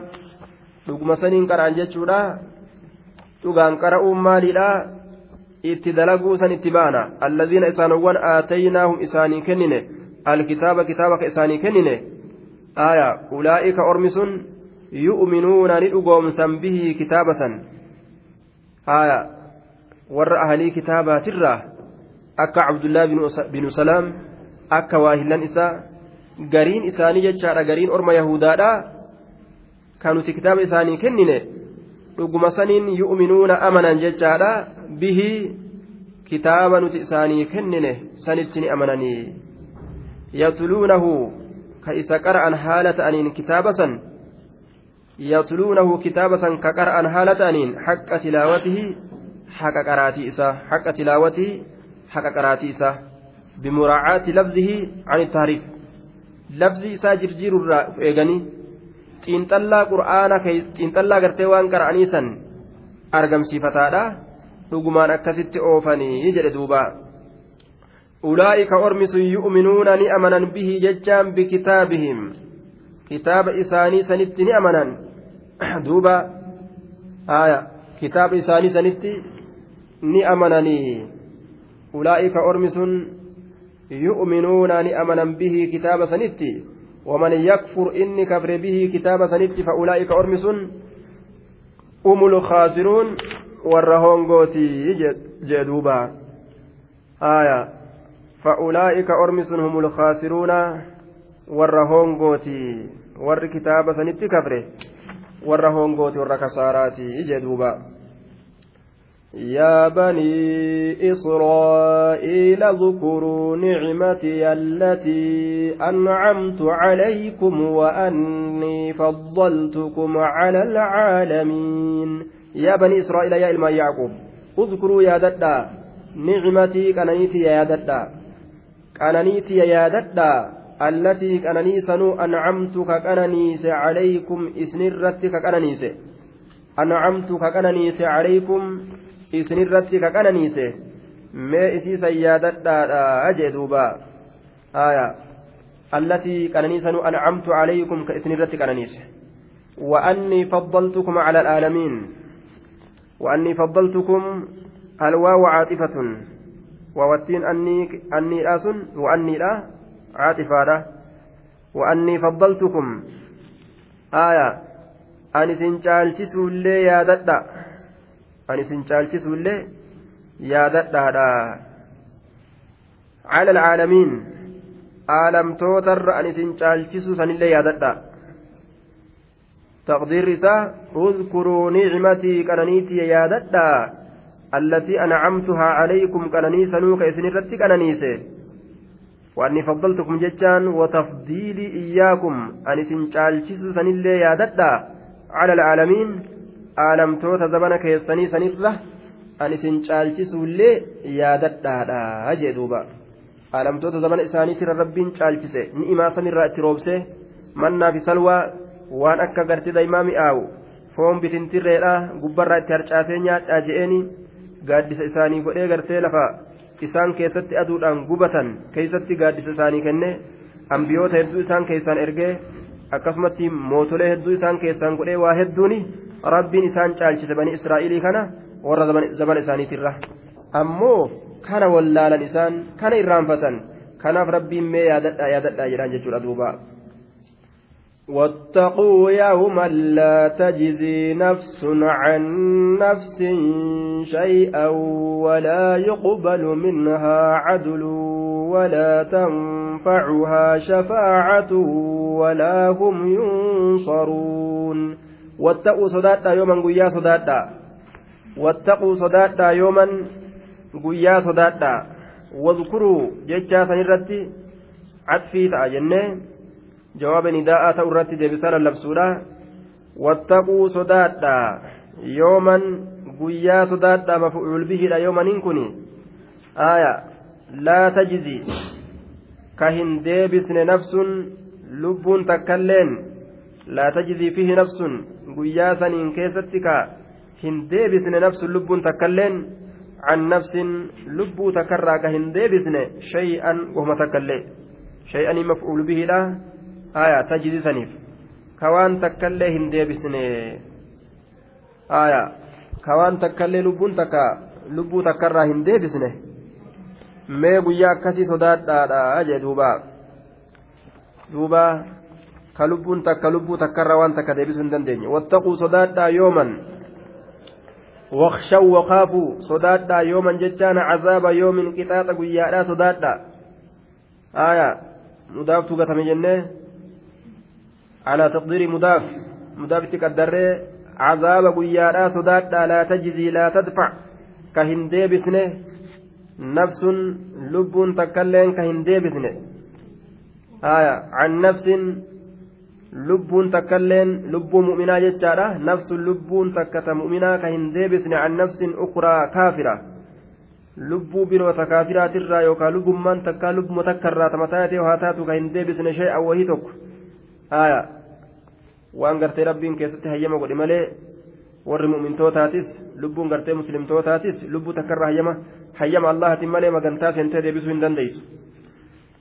dhuguma saniin qara'an jechuudha dhugaan qara'uun maaliidha itti dalaguu san itti baana allaziina isaanowwan aataynaahum isaanii kennine alkitaaba kitaaba ka isaanii kennine aya ulaa'ika ormi sun yu'minuuna ni dhugoomsan bihii kitaaba san aya warra ahalii kitaabaatirraa akka cabdullaa binu salaam akka waahillan isaa gariin isaanii jechaadha gariin orma yahudaadha kan nuti kitaaba isaanii kennine dhuguma saniin yu'minuuna amanan jechaadha bihii kitaaba nuti isaanii kennine sanitti ni amananii yatluunahu ka isa qara'an haala ta'aniin kitaaba san yatluunahu kitaaba san ka qara'an haala ta'aniin haqqa tilaawatihi haqa qaraatii isaa haqqa tilaawatihi haqa qaraatii isaa. Bimuraacaati lafzihi an taariif. Labsi isaa jirjiirurraa eeganii xiinxallaa qur'aana xiinxallaa gartee waan qara'anii san argamsiifataadha. Dhugumaan akkasitti oofanii jedhe duuba. Ulaa'ika ormi sun yu'minuuna ni amanan bihi jechaan bikitaabihim. Kitaaba isaanii sanitti ni amanan. Duuba. Haya kitaaba isaanii sanitti ni amananii. Ulaa'ika ormi sun يؤمنون أمنا به كتاب سنتي ومن يكفر إني كفر به كتاب سنتي فأولئك أرمس هم الخاسرون والرهون قوتي جدوبا آية فأولئك أرمس هم الخاسرون والرهون قوتي ور كتاب سنتي كفره والرهون قوتي والركساراتي جدوبا يا بني إسرائيل اذكروا نعمتي التي أنعمت عليكم وأني فضلتكم على العالمين. يا بني إسرائيل يا إلما يعقوب اذكروا يا ددا نعمتي كننيتي ياددا كننيتي ياددا التي كنني سنو أنعمت ككننيس عليكم إسنرت ككننيس أنعمت ككننيس عليكم إسنرت ككننيس ما إسيسا ياددا أجدوبا آية التي كنني سنو أنعمت عليكم كإسنرت كننيس وأني فضلتكم على العالمين وأني فضلتكم الواو عاطفة ووتين أني أني آسن وأني لا عاطفة لا وأني فضلتكم آية أني سنجالتسوا اللي يا ددا اللي يا ددا على العالمين عالم توتر أني سنجالتسوا سن اللي يا ددا تقدير isaa اذكروا نعمتي كنانيتي يا ددا التي أنعمتها عليكم كناني سنوك إسنرتي كنانيسي وأني فضلتكم ججان وتفضيلي إياكم أن سنشالشس سنلي يا ددا على العالمين aanamtoota zabana keessanii sanirra an isin caalchisuullee yaadadhaadha jee duuba. Aanamtoota zabana isaaniitirra rabbiin caalchise. Ni himaa sanirraa itti roobse. Mannaa salwaa waan akka garti daa'imaa mi'aawu foon bitintirreedha gubbarraa itti harcaasee nyaadhaa je'eeni. Gaaddisa isaanii godhee gartee lafa isaan keessatti aduudhaan gubatan keessatti gaaddisa isaanii kenne. Ambiyoota hedduu isaan keessaan ergee. akkasumatti mootolee hedduu isaan keessaan godhee waa hedduuni rabbiin isaan caalchise bani israa'ilii kana warra zamana isaaniitirra ammoo kana wallaalan isaan kana irraanfatan kanaaf rabbiin mee yaadadhaa yaadadhaa jedhaan jechuudha duuba. واتقوا يوما لا تجزي نفس عن نفس شيئا ولا يقبل منها عدل ولا تنفعها شفاعة ولا هم ينصرون واتقوا صداتا يوما قيا صداتا واتقوا صداتا يوما قيا صداتا واذكروا ججا سنرتي عطفي تأجنه jawaaba nidaa'aa ta'u irratti deebisaa lallabsuudha wattaquu sodaadha yooman guyyaa sodaadha mafu'uul bihiidha yoomaniin kun aaya laa tajzi ka hin deebisne nafsun lubbuun takkailleen laa tajzii fihi nafsun guyyaa saniin keessatti ka hin deebisne nafsun lubbuun takkailleen an nafsin lubbuu takkarraa ka hin deebisne shay'an wahuma takka illee shay'anii maf'uulu bihiidha aya tajzii saniif ka waan takka illee hin deebisne aya ka waan takka illee lubbuun takka lubbuu takkarraa hin mee guyyaa akkasii sodaadhaadha jee duuba duuba ka lubbuun takka lubbuu takkarraa waan takka deebisuu hin dandeenye wattaquu sodaadhaa yooman واخشوا وخافوا صدادا يوما جتان عذاب يوم قطاط قيادا صدادا آية مضاف تقتم جنة على تقدير مضاف مضاف تقدر عذاب قيادا صدادا لا تجزي لا تدفع كهندي بسنه نفس لب تكلين كهندي بسنه آية عن نفس lubbuun takkailleen lubbuu mu'minaa jechaadha nafsun lubbuun takkata mu'minaa ka hin deebisne an nafsin ukraa kaafira lubbuu biroota kaafiraatirraa yookaan lubbummaan takkaa lubbuma takkarraa tamataatee haa taatu ka hin deebisne shay'an wahii tokko waan gartee rabbiin keessatti hayyama godhe malee warri mu'mintootatis lubbuun gartee muslimtootaatis lubbuu takkarra hayyama hayyama allahatiin malee magantaa seentee deebisuu hin dandeessu.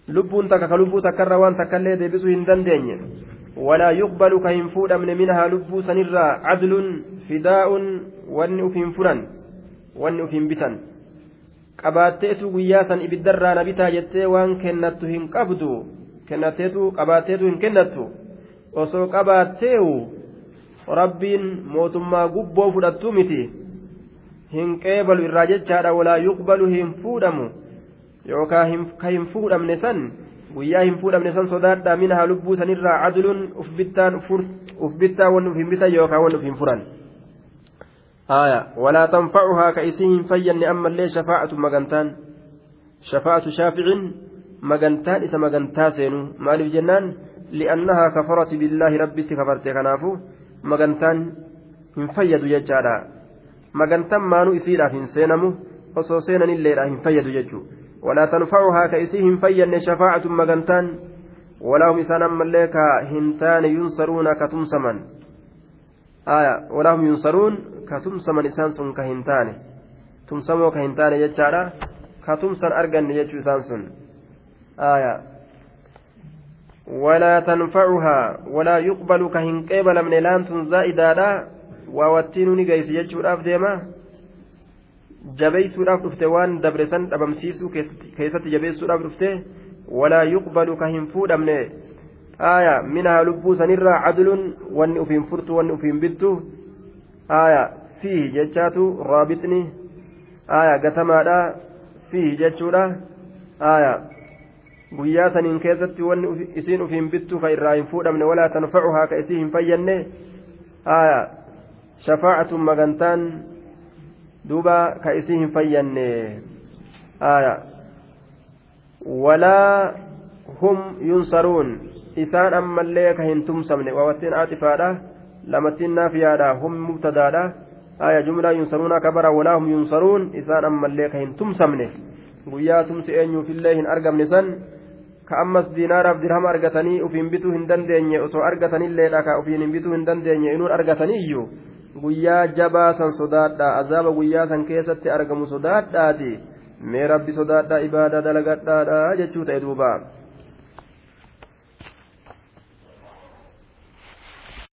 Lubbuun takka ka lubbuu takkarra waan takkallee deebisuu hin dandeenye. Walaa yuqbalu ka hin fuudhamne minahaa lubbuu sanirraa cadluun fidaa'uun wanni uf hin furan wanni uf hin bitan. Qabaatteetu guyyaa san ibiddarraa na bitaa jettee waan kennattu hin qabdu kennatteetu qabaatteetu hin kennattu. Osoo qabaatteewu rabbiin mootummaa gubboo fudhattu miti. Hin qeebalu irraa jechaadha walaa yuqbalu hin fuudhamu. Yookaan ka hin fuudhamne san guyyaa hin fuudhamne san sodaadha mina haa lubbuu sanirraa caduluun uf bittaa wanni uf hin bitan yookaan wanni uf hin furan. walaa tanfacuhaa ka isii hin fayyanne ammallee shafaa'atu magantaan. Shafaa'atu shaaficiin magantaan isa magantaa seenu. Maaliif jennaan? Li'annahaa kafarati billaahi rabbitti kafarte kanaafu. مغنتان hin fayyadu jechaadha magantan maanuu isiidhaaf hin seenamu osoo seenanilleedha hin fayyadu jechuudha walaa tanfacuhaa ka isii hin fayyanne shafaacatun magantaan walaa hum isaan ammallee ka hin taane yunsaruuna ka tumsaman walaa hum yunsaruun ka tumsaman isaan sun ka hin taane tumsamoo ka hin taane jechaadha ka tumsan arganne jechuu isaan sun ولا تنفعها ولا يقبل كهن قبل من لأن زائدادا وواتين نجيس يجور ديما jabeeysuudhaaf dhufte waan dabre san dhabamsiisuu keessatti jabeessuudhaaf dhufte walaa yuqbalu ka hin fuudhamne aya minhaa lubbuu sanirraa cadlun wanni ufiin furtu wanni ufiin bittu aya fiihi jechaatu raabixni aya gatamaadha fiihi jechuudha aya guyyaa saniin keessatti wanni isiin ufiin bittu ka irraa hin fuudhamne walaa tanfacuhaa ka isii hin fayyanne aya shafaacatun magantaan duuba ka isii hin fayyanne aya walaa hum yunsaruun isaan ammallee ka hin tumsamne waawattiin aatifaadha lamattiin naafiyaadha hum mubtadaadha aya jumlaa yunsaruuna kabara walaa hum yunsaruun isaan ammallee ka hin tumsamne guyyaa tumsi eenyuufillee hin argamne san ka ammas diinaaraaf dirhama argatanii ufiin bituu hin dandeenye osoo argatanilleedha ka ufiin hin bituu hin dandeenye inuun argataniiyyu guyyaa jabaa san sodaadha azaaba guyyaa san keessatti argamu sodaadhaati mee rabbi sodaadha ibaadaa dalagadhaadha jechuu ta'e duuba